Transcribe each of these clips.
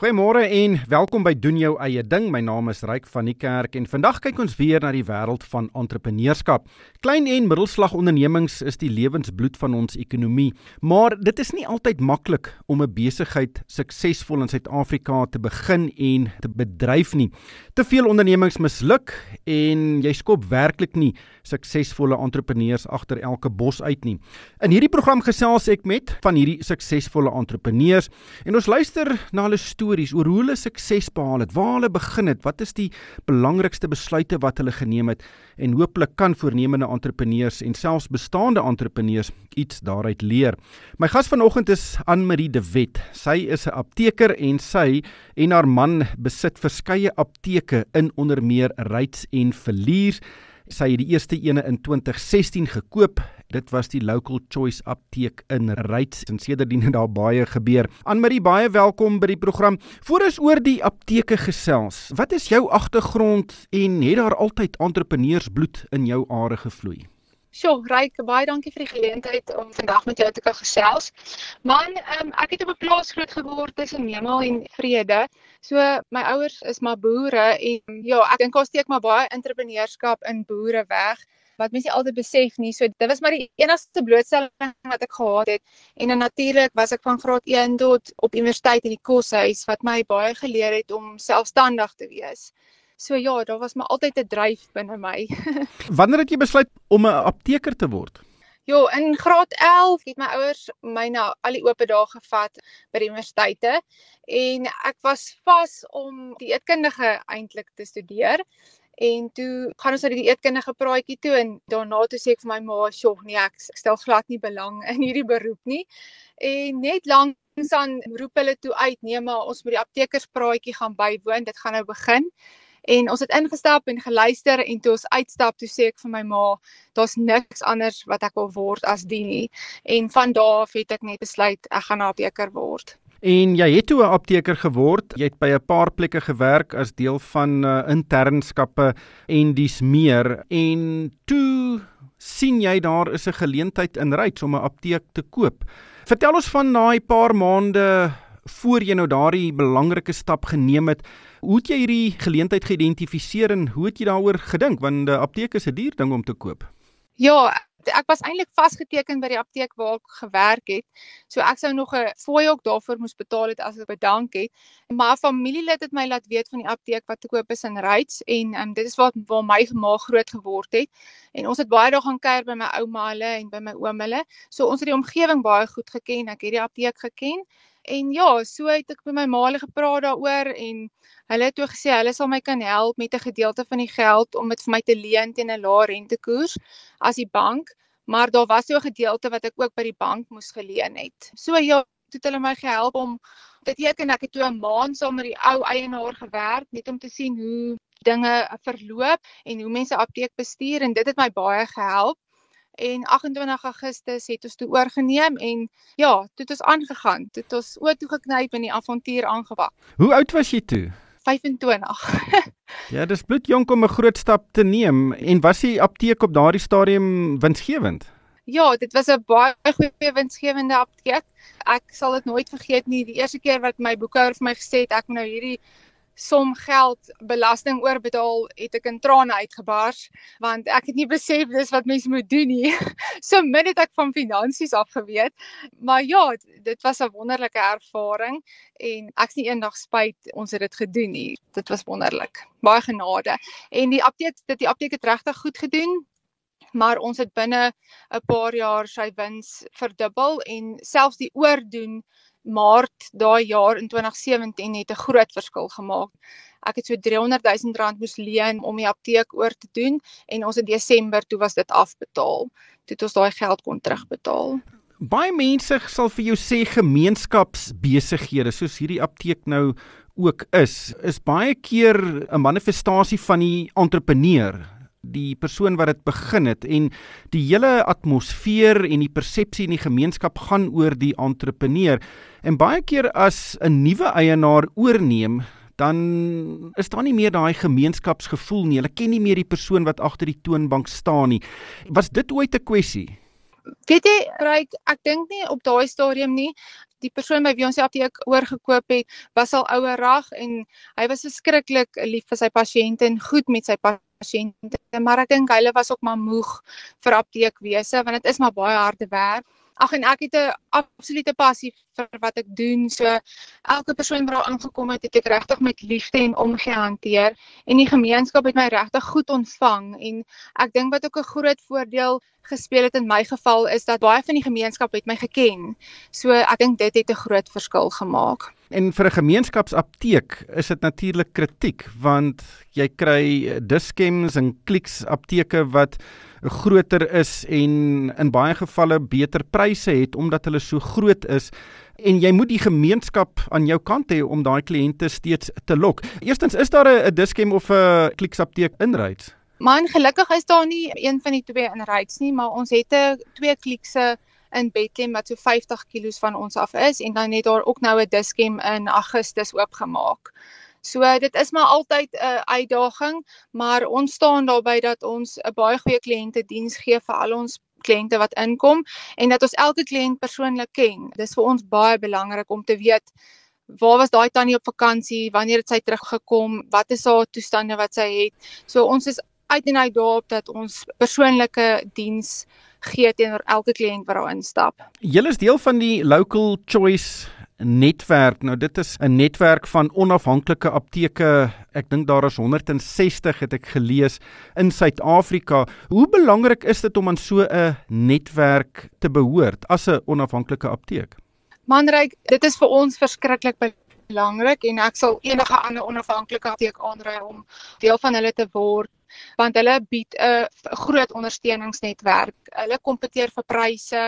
Goeiemôre en welkom by doen jou eie ding. My naam is Ryk van die Kerk en vandag kyk ons weer na die wêreld van entrepreneurskap. Klein en middelslag ondernemings is die lewensbloed van ons ekonomie, maar dit is nie altyd maklik om 'n besigheid suksesvol in Suid-Afrika te begin en te bedryf nie. Te veel ondernemings misluk en jy skop werklik nie suksesvolle entrepreneurs agter elke bos uit nie. In hierdie program gesels ek met van hierdie suksesvolle entrepreneurs en ons luister na hulle stories stories oor hoe hulle sukses behaal het, waar hulle begin het, wat is die belangrikste besluite wat hulle geneem het en hooplik kan voornemende entrepreneurs en selfs bestaande entrepreneurs iets daaruit leer. My gas vanoggend is Anne-Marie de Wet. Sy is 'n apteker en sy en haar man besit verskeie apteke in onder meer Ryds en Verliers. Sy het die eerste ene in 2016 gekoop Dit was die Local Choice Apteek in Ryds en sedertdien het daar baie gebeur. Anmarie, baie welkom by die program. Voor ons oor die apteke gesels. Wat is jou agtergrond en het daar altyd entrepreneursbloed in jou are gevloei? Sjoe, Ryk, baie dankie vir die geleentheid om vandag met jou te kan gesels. Man, um, ek het op 'n plaas groot geword tussen hemel en vrede. So my ouers is maar boere en ja, ek dink ons steek maar baie entrepreneurskap in boere weg wat mense altyd besef nie. So dit was maar die enigste blootstelling wat ek gehad het. En dan natuurlik was ek van graad 1 tot op universiteit in die koshuis wat my baie geleer het om selfstandig te wees. So ja, daar was maar altyd 'n dryf binne my. Wanneer het jy besluit om 'n apteker te word? Jo, in graad 11 het my ouers my na al die oop dae gevat by die universiteite en ek was vas om die eetkundige eintlik te studeer en toe gaan ons uit die eetkundige praatjie toe en daarna toe sê ek vir my ma, "Sjoe, nee, ek, ek stel glad nie belang in hierdie beroep nie." En net langs aan roep hulle toe uit, "Nee, maar ons moet die aptekerspraatjie gaan bywoon, dit gaan nou begin." En ons het ingestap en geluister en toe ons uitstap, toe sê ek vir my ma, "Daar's niks anders wat ek wil word as die nie." En van daardie het ek net besluit ek gaan 'n apteker word. En jy het toe 'n apteker geword. Jy het by 'n paar plekke gewerk as deel van uh, internskappe en dis meer. En toe sien jy daar is 'n geleentheid in Ryds om 'n apteek te koop. Vertel ons van daai paar maande voor jy nou daardie belangrike stap geneem het. Hoe het jy hierdie geleentheid geïdentifiseer en hoe het jy daaroor gedink want 'n apteek is 'n duur ding om te koop? Ja, ek was eintlik vasgeteken by die apteek waar ek gewerk het. So ek sou nog 'n fooi ook daarvoor moes betaal het as ek bedank het. Maar 'n familielid het my laat weet van die apteek wat te koop is in Ryds en um, dit is waar waar my ma groot geword het. En ons het baie daar gaan kuier by my ouma hulle en by my oom hulle. So ons het die omgewing baie goed geken. Ek het die apteek geken. En ja, so het ek met my ma gepraat daaroor en hulle het toe gesê hulle sal my kan help met 'n gedeelte van die geld om dit vir my te leen teen 'n lae rentekoers as die bank, maar daar was so 'n gedeelte wat ek ook by die bank moes geleen het. So ja, het hulle my gehelp om dit teken ek het toe 'n maand saam met die ou eienaar gewerk net om te sien hoe dinge verloop en hoe mense apteek bestuur en dit het my baie gehelp en 28 Augustus het ons toe oorgeneem en ja, toe het ons aangegaan. Toe het ons oë toe geknyp en die avontuur aangewak. Hoe oud was jy toe? 25. ja, dis bloedjonk om 'n groot stap te neem en was die apteek op daardie stadium winsgewend? Ja, dit was 'n baie goeie winsgewende apteek. Ek sal dit nooit vergeet nie. Die eerste keer wat my boekhouer vir my gesê het ek moet nou hierdie som geld belasting oorbetaal het ek in trane uitgebars want ek het nie besef dis wat mense moet doen nie. so min het ek van finansies af geweet. Maar ja, dit was 'n wonderlike ervaring en ek's nie eendag spyt ons het dit gedoen nie. Dit was wonderlik. Baie genade. En die apteek dit die apteek het regtig goed gedoen maar ons het binne 'n paar jaar sy wins verdubbel en selfs die oordoen Maart daai jaar in 2017 het 'n groot verskil gemaak. Ek het so 300 000 rand moes leen om die apteek oor te doen en ons in Desember toe was dit afbetaal. Toe het ons daai geld kon terugbetaal. Baie mense sal vir jou sê gemeenskapsbesighede soos hierdie apteek nou ook is, is baie keer 'n manifestasie van die entrepreneur die persoon wat dit begin het en die hele atmosfeer en die persepsie in die gemeenskap gaan oor die entrepreneur. En baie keer as 'n nuwe eienaar oorneem, dan is daar nie meer daai gemeenskapsgevoel nie. Hulle ken nie meer die persoon wat agter die toonbank staan nie. Was dit ooit 'n kwessie? Weet jy, Ryk, ek dink nie op daai stadium nie. Die persoon by wie ons die apteek oorgekoop het, was al ouerag en hy was verskriklik lief vir sy pasiënte en goed met sy pasiënte, maar ek dink hulle was ook maar moeg vir apteekwese want dit is maar baie harde werk. Ag en ek het 'n absolute passie vir wat ek doen. So elke persoon wat daar aangekom het, het ek regtig met liefde en omgee hanteer en die gemeenskap het my regtig goed ontvang en ek dink wat ook 'n groot voordeel gespeel het in my geval is dat baie van die gemeenskap het my geken. So ek dink dit het 'n groot verskil gemaak. En vir 'n gemeenskapsapteek is dit natuurlik kritiek want jy kry diskems en kliks apteke wat groter is en in baie gevalle beter pryse het omdat hulle so groot is en jy moet die gemeenskap aan jou kant hê om daai kliënte steeds te lok. Eerstens is daar 'n diskem of 'n kliksapteek in Ryds? Man, gelukkig is daar nie een van die twee in Ryds nie, maar ons het 'n twee klikse in Bethlehem wat so 50 km van ons af is en dan het daar ook nou 'n diskem in Augustus oopgemaak. So dit is maar altyd 'n uitdaging, maar ons staan daarby dat ons 'n baie goeie kliënte diens gee vir al ons kliënte wat inkom en dat ons elke kliënt persoonlik ken. Dis vir ons baie belangrik om te weet waar was daai tannie op vakansie, wanneer het sy teruggekom, wat is haar toestande wat sy het. So ons is uit en uit daarop dat ons persoonlike diens gee teenoor elke kliënt wat daar instap. Julle is deel van die Local Choice netwerk. Nou dit is 'n netwerk van onafhanklike apteke. Ek dink daar is 160 het ek gelees in Suid-Afrika. Hoe belangrik is dit om aan so 'n netwerk te behoort as 'n onafhanklike apteek? Manryk, dit is vir ons verskriklik belangrik en ek sal enige ander onafhanklike apteek aanraai om deel van hulle te word want hulle bied 'n groot ondersteuningsnetwerk. Hulle kompeteer vir pryse,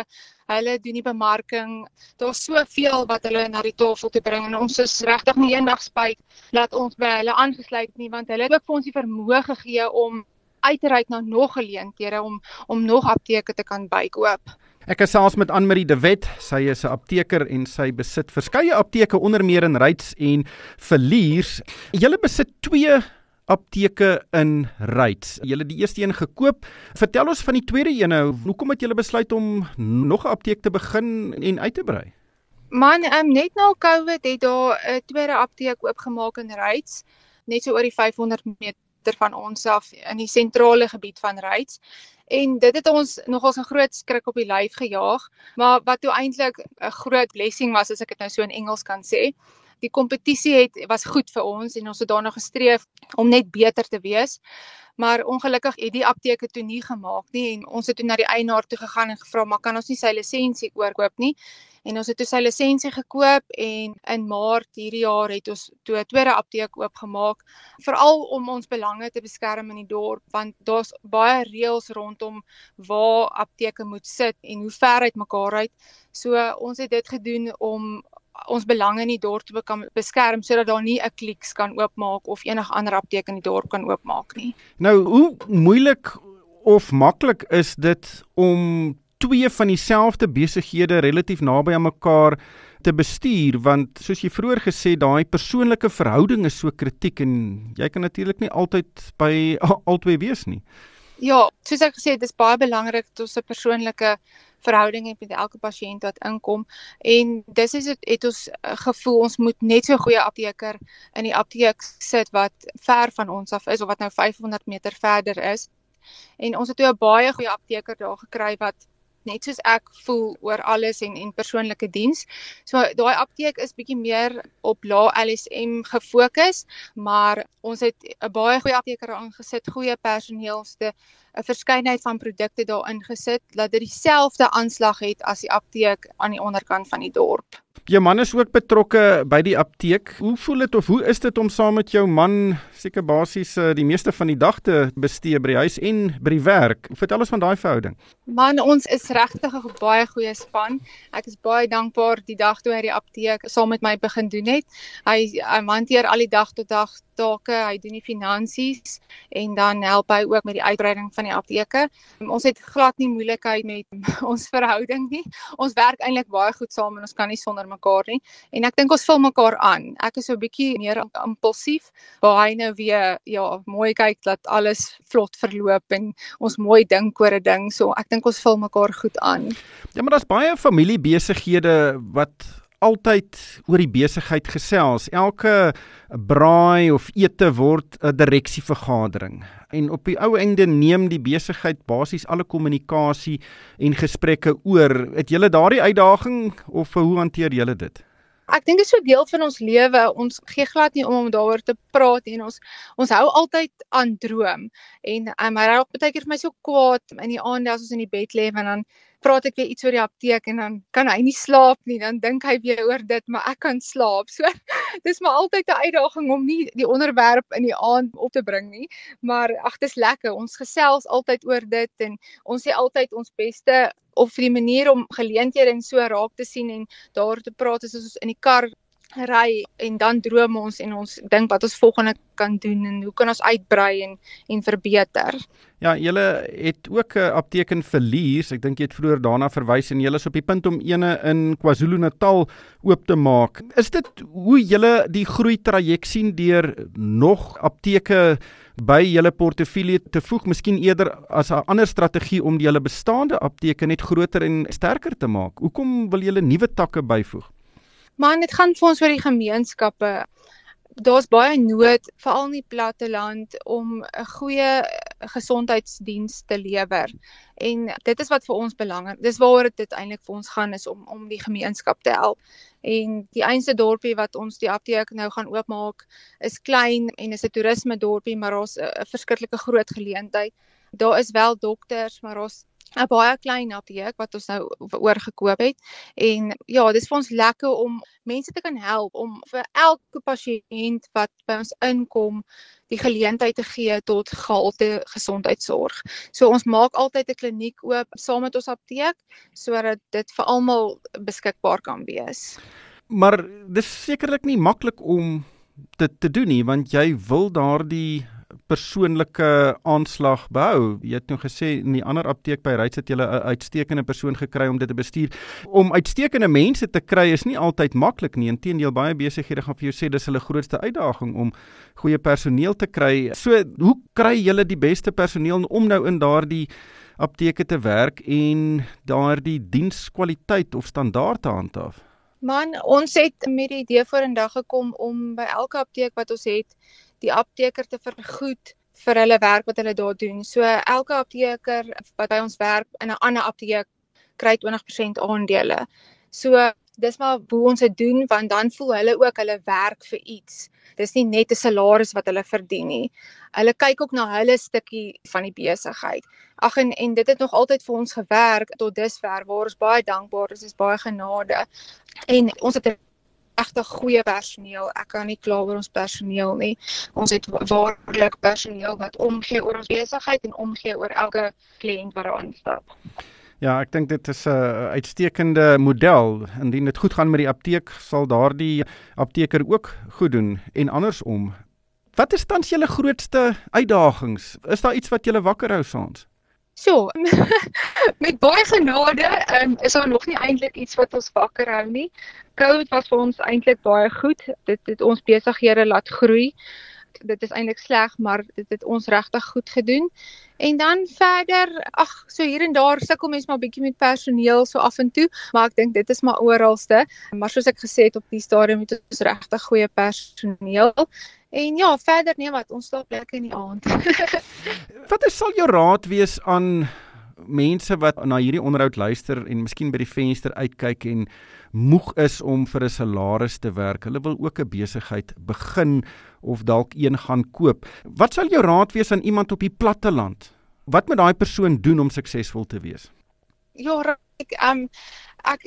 hulle doen die bemarking. Daar's soveel wat hulle na die tafel toe bring en ons is regtig nie eendag spyt dat ons by hulle aangesluit nie want hulle het ook vir ons die vermoë gegee om uit te reik na nog geleenthede om om nog apteke te kan bykoop. Ek is saams met Anmarie de Wet. Sy is 'n apteker en sy besit verskeie apteke onder meer in Ryds en Verliers. Julle besit 2 apteke in Ryds. Julle die eerste een gekoop. Vertel ons van die tweede een. Hoekom het julle besluit om nog 'n apteek te begin en uit te brei? Man, um, net na COVID het daar 'n tweede apteek oopgemaak in Ryds, net so oor die 500 meter van ons af in die sentrale gebied van Ryds. En dit het ons nogals 'n groot skrik op die lyf gejaag, maar wat toe eintlik 'n groot blessing was as ek dit nou so in Engels kan sê die kompetisie het was goed vir ons en ons het daarna gestreef om net beter te wees. Maar ongelukkig het die apteke toe nie gemaak nie en ons het toe na die eienaar toe gegaan en gevra maar kan ons nie sy lisensie oorkoop nie? En ons het toe sy lisensie gekoop en in Maart hierdie jaar het ons toe 'n tweede apteek oopgemaak veral om ons belange te beskerm in die dorp want daar's baie reëls rondom waar apteke moet sit en hoe ver uit mekaar uit. So ons het dit gedoen om ons belange in die dorp te kan beskerm sodat daar nie 'n kliks kan oopmaak of enige ander apteek in die dorp kan oopmaak nie. Nou, hoe moeilik of maklik is dit om twee van dieselfde besighede relatief naby aan mekaar te bestuur want soos jy vroeër gesê daai persoonlike verhouding is so kritiek en jy kan natuurlik nie altyd by albei wees nie. Ja, soos ek gesê het, dis baie belangrik dat ons 'n persoonlike verhouding het met elke pasiënt wat inkom en dis is dit het ons uh, gevoel ons moet net so goeie apteker in die apteek sit wat ver van ons af is of wat nou 500 meter verder is en ons het toe 'n baie goeie apteker daar gekry wat net soos ek voel oor alles en en persoonlike diens. So daai apteek is bietjie meer op lae LSM gefokus, maar ons het 'n baie goeie apteker aangesit, goeie personeelste 'n verskeidenheid van produkte daarin gesit dat dit dieselfde aanslag het as die apteek aan die onderkant van die dorp. Jou man is ook betrokke by die apteek. Hoe voel dit of hoe is dit om saam met jou man seker basies uh, die meeste van die dag te bestee by die huis en by die werk? Vertel ons van daai verhouding. Man, ons is regtig 'n baie goeie span. Ek is baie dankbaar die dag toe hy die apteek saam met my begin doen het. Hy hy hanteer al die dag tot dag take, hy doen die finansies en dan help hy ook met die uitbreiding van die apteke. Ons het glad nie moeilikheid met ons verhouding nie. Ons werk eintlik baie goed saam en ons kan nie sonder mekaar nie. En ek dink ons vul mekaar aan. Ek is so 'n bietjie meer impulsief, waar hy nou weer ja, mooi kyk dat alles vlot verloop en ons mooi dink oor 'n ding. So ek dink ons vul mekaar goed aan. Ja, maar daar's baie familiebesighede wat altyd oor die besigheid gesels. Elke braai of ete word 'n direksievergadering. En op die ou einde neem die besigheid basies alle kommunikasie en gesprekke oor. Het julle daardie uitdaging of hoe hanteer julle dit? Ek dink dit is so deel van ons lewe. Ons gee glad nie om om daaroor te praat en ons ons hou altyd aan droom. En um, hy raak baie keer vir my so kwaad in die aande as ons in die bed lê en dan praat ek weer iets oor die apteek en dan kan hy nie slaap nie. Dan dink hy weer oor dit, maar ek kan slaap. So dis maar altyd 'n uitdaging om nie die onderwerp in die aand op te bring nie. Maar ag, dis lekker. Ons gesels altyd oor dit en ons sê altyd ons beste of vir die manier om geleenthede en so raak te sien en daar te praat as ons in die kar ry en dan droom ons en ons dink wat ons volgende kan doen en hoe kan ons uitbrei en en verbeter. Ja, julle het ook 'n apteek in Verlies. Ek dink jy het vroeër daarna verwys en julle is op die punt om eene in KwaZulu-Natal oop te maak. Is dit hoe julle die groei traject sien deur nog apteke by julle portefeulje te voeg, miskien eerder as 'n ander strategie om die julle bestaande apteke net groter en sterker te maak. Hoekom wil julle nuwe takke byvoeg? Maar dit gaan vir ons oor die gemeenskappe. Daar's baie nood veral in die platteland om 'n goeie gesondheidsdiens te lewer. En dit is wat vir ons belangrik. Dis waaroor dit eintlik vir ons gaan is om om die gemeenskap te help. En die einste dorpie wat ons die apteek nou gaan oopmaak is klein en is 'n toerisme dorpie, maar daar's 'n verskriklike groot geleentheid. Daar is wel dokters, maar daar's 'n baie klein apteek wat ons nou oorgekoop het. En ja, dis vir ons lekker om mense te kan help om vir elke pasiënt wat by ons inkom die geleentheid te gee tot gehalte gesondheidsorg. So ons maak altyd 'n kliniek oop saam met ons apteek sodat dit vir almal beskikbaar kan wees. Maar dis sekerlik nie maklik om dit te doen nie want jy wil daardie persoonlike aanslag behou. Jy het nou gesê in die ander apteek by Ryds het jy 'n uitstekende persoon gekry om dit te bestuur. Om uitstekende mense te kry is nie altyd maklik nie. Inteendeel baie besighede gaan vir jou sê dis hulle grootste uitdaging om goeie personeel te kry. So, hoe kry julle die beste personeel om nou in daardie apteke te werk en daardie dienskwaliteit of standaard te handhaaf? Man, ons het met die idee vorendag gekom om by elke apteek wat ons het die apteker te vergoed vir hulle werk wat hulle daar doen. So elke apteker wat by ons werk in 'n ander apteek kry 20% aandele. So dis maar hoe ons dit doen want dan voel hulle ook hulle werk vir iets. Dis nie net 'n salaris wat hulle verdien nie. Hulle kyk ook na hulle stukkie van die besigheid. Ag en en dit het nog altyd vir ons gewerk tot dusver waar ons baie dankbaar is. Dis baie genade. En ons het regtig goeie personeel. Ek kan nie kla oor ons personeel nie. Ons het waarlik personeel wat omgee oor ons besigheid en omgee oor elke kliënt wat daar instap. Ja, ek dink dit is 'n uitstekende model. Indien dit goed gaan met die apteek, sal daardie apteker ook goed doen en andersom. Wat is tans julle grootste uitdagings? Is daar iets wat julle wakker hou saans? So, met baie genade, um, is daar nog nie eintlik iets wat ons wakker hou nie. COVID was vir ons eintlik baie goed. Dit het ons besighede laat groei. Dit is eintlik sleg, maar dit het ons regtig goed gedoen. En dan verder, ag, so hier en daar sukkel mense maar bietjie met personeel so af en toe, maar ek dink dit is maar oralste. Maar soos ek gesê het op die stadium het ons regtig goeie personeel. En ja, verder nee wat, ons slaap lekker in die aand. wat is sal jou raad wees aan mense wat na hierdie onderhoud luister en miskien by die venster uitkyk en moeg is om vir 'n salaris te werk. Hulle wil ook 'n besigheid begin of dalk een gaan koop. Wat sal jou raad wees aan iemand op die platte land? Wat moet daai persoon doen om suksesvol te wees? Ja, ek ehm um, ek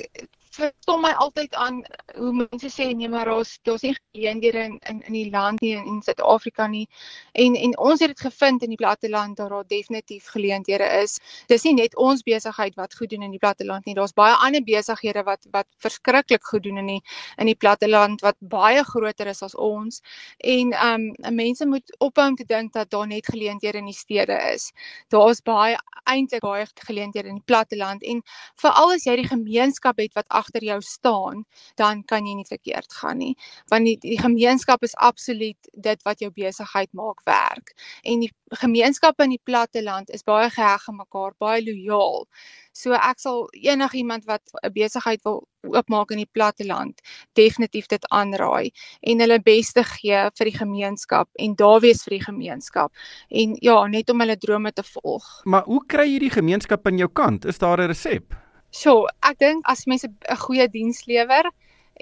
verstom my altyd aan hoe mense sê nee maar daar's daar's nie geleenthede in in in die land nie in Suid-Afrika nie. En en ons het dit gevind in die platteland daar daar definitief geleenthede is. Dis nie net ons besigheid wat goed doen in die platteland nie. Daar's baie ander besighede wat wat verskriklik goed doen in die in die platteland wat baie groter is as ons. En um mense moet ophou om te dink dat daar net geleenthede in die stede is. Daar's baie eintlik baie geleenthede in die platteland en veral as jy die gemeenskap het wat agter jou staan, dan kan jy nie verkeerd gaan nie. Want die, die gemeenskap is absoluut dit wat jou besigheid maak werk. En die gemeenskappe in die platte land is baie geheg aan mekaar, baie lojaal. So ek sal enigiemand wat 'n besigheid wil oopmaak in die platteland definitief dit aanraai en hulle beste gee vir die gemeenskap en daar wees vir die gemeenskap en ja, net om hulle drome te volg. Maar hoe kry jy die gemeenskap aan jou kant? Is daar 'n resep? So, ek dink as mense 'n goeie diens lewer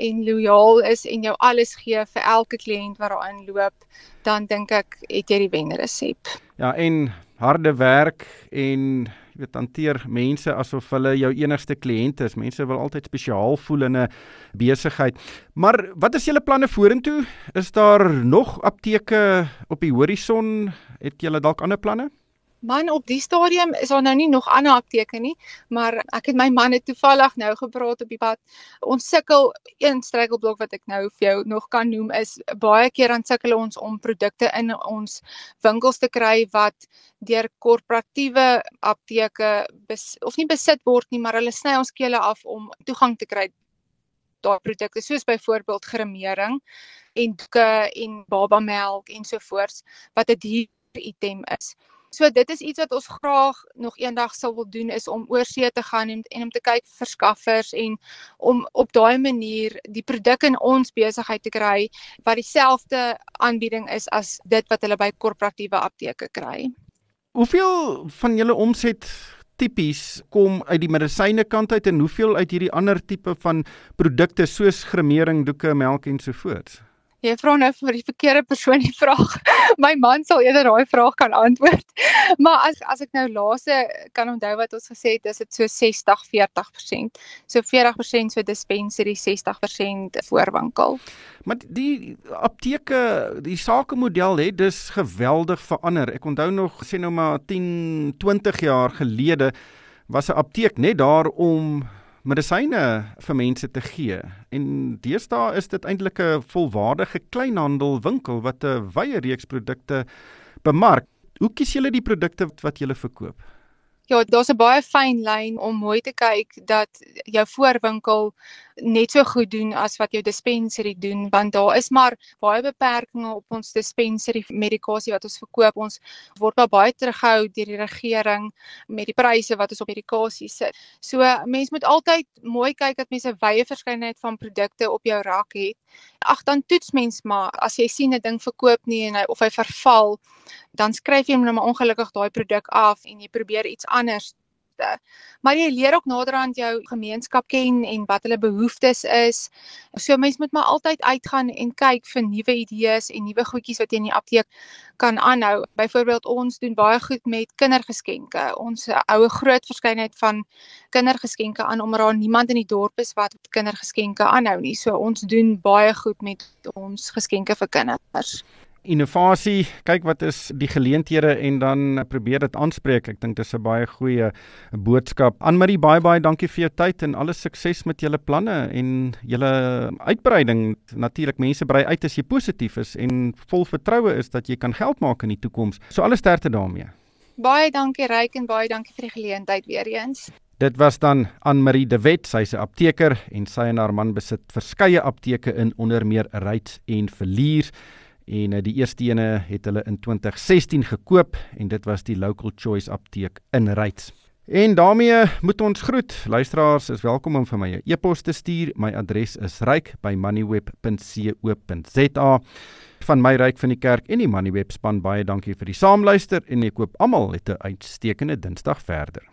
en lojaal is en jou alles gee vir elke kliënt wat daarin loop, dan dink ek het jy die wenresep. Ja, en harde werk en jy weet hanteer mense asof hulle jou enigste kliënte is. Mense wil altyd spesiaal voel in 'n besigheid. Maar wat is julle planne vorentoe? Is daar nog apteke op die horison? Het julle dalk ander planne? Man op die stadium is daar nou nie nog ander apteke nie, maar ek het my manne toevallig nou gepraat op die pad. Ons sukkel een struikelblok wat ek nou vir jou nog kan noem is baie keer dan sukkel ons om produkte in ons winkels te kry wat deur korporatiewe apteke of nie besit word nie, maar hulle sny ons kele af om toegang te kry daai produkte soos byvoorbeeld gremering en doeke en babamelk ensovoorts wat 'n duur item is. So dit is iets wat ons graag nog eendag sal wil doen is om oorsee te gaan en, en om te kyk vir verskaffers en om op daai manier die produk in ons besigheid te kry wat dieselfde aanbieding is as dit wat hulle by korporatiewe apteke kry. Hoeveel van julle omset tipies kom uit die medisyne kant uit en hoeveel uit hierdie ander tipe van produkte soos gremering, doeke, melk en so voort? Jy vra nou vir die verkeerde persoon die vraag. My man sal eerder daai vraag kan antwoord. Maar as as ek nou laaste kan onthou wat ons gesê het, is dit so 60 40%. So 40% so dispensary, 60% voorwinkel. Maar die apteke, die sakemodel het dus geweldig verander. Ek onthou nog sê nou maar 10, 20 jaar gelede was 'n apteek net daar om medisyne vir mense te gee. En deesdae is dit eintlik 'n volwaardige kleinhandelwinkel wat 'n wye reeks produkte bemark. Hoe kies julle die produkte wat julle verkoop? Ja, daar's 'n baie fyn lyn om mooi te kyk dat jou voorwinkel net so goed doen as wat jou dispensary doen want daar is maar baie beperkings op ons dispensary medikasie wat ons verkoop. Ons word maar baie terughou deur die regering met die pryse wat ons op medikasie sit. So mens moet altyd mooi kyk dat mens 'n wye verskeidenheid van produkte op jou rak het. Ag dan toets mens maar as jy sien 'n ding verkoop nie en hy of hy verval, dan skryf jy nou maar ongelukkig daai produk af en jy probeer iets anders te. Maar jy leer ook naderhand jou gemeenskap ken en wat hulle behoeftes is. So mense moet maar altyd uitgaan en kyk vir nuwe idees en nuwe goedjies wat jy in die apteek kan aanhou. Byvoorbeeld ons doen baie goed met kindergeskenke. Ons hou 'n groot verskeidenheid van kindergeskenke aan omdat daar niemand in die dorp is wat kindergeskenke aanhou nie. So ons doen baie goed met ons geskenke vir kinders innovasie, kyk wat is die geleenthede en dan probeer dit aanspreek. Ek dink dis 'n baie goeie boodskap. Anmarie, baie baie dankie vir jou tyd en alle sukses met julle planne en julle uitbreiding. Natuurlik mense brei uit as jy positief is en vol vertroue is dat jy kan geld maak in die toekoms. So alles sterkte daarmee. Baie dankie Ryk en baie dankie vir die geleentheid weer eens. Dit was dan Anmarie De Wet, sy's 'n apteker en sy en haar man besit verskeie apteke in onder meer Ryds en Verlier en uh, die eerste ene het hulle in 2016 gekoop en dit was die Local Choice apteek in Ryds. En daarmee moet ons groet. Luisteraars is welkom om vir my 'n e e-pos te stuur. My adres is ryk@moneyweb.co.za. Van my ryk van die kerk en die Moneyweb span baie dankie vir die saamluister en ek koop almal 'n uitstekende Dinsdag verder.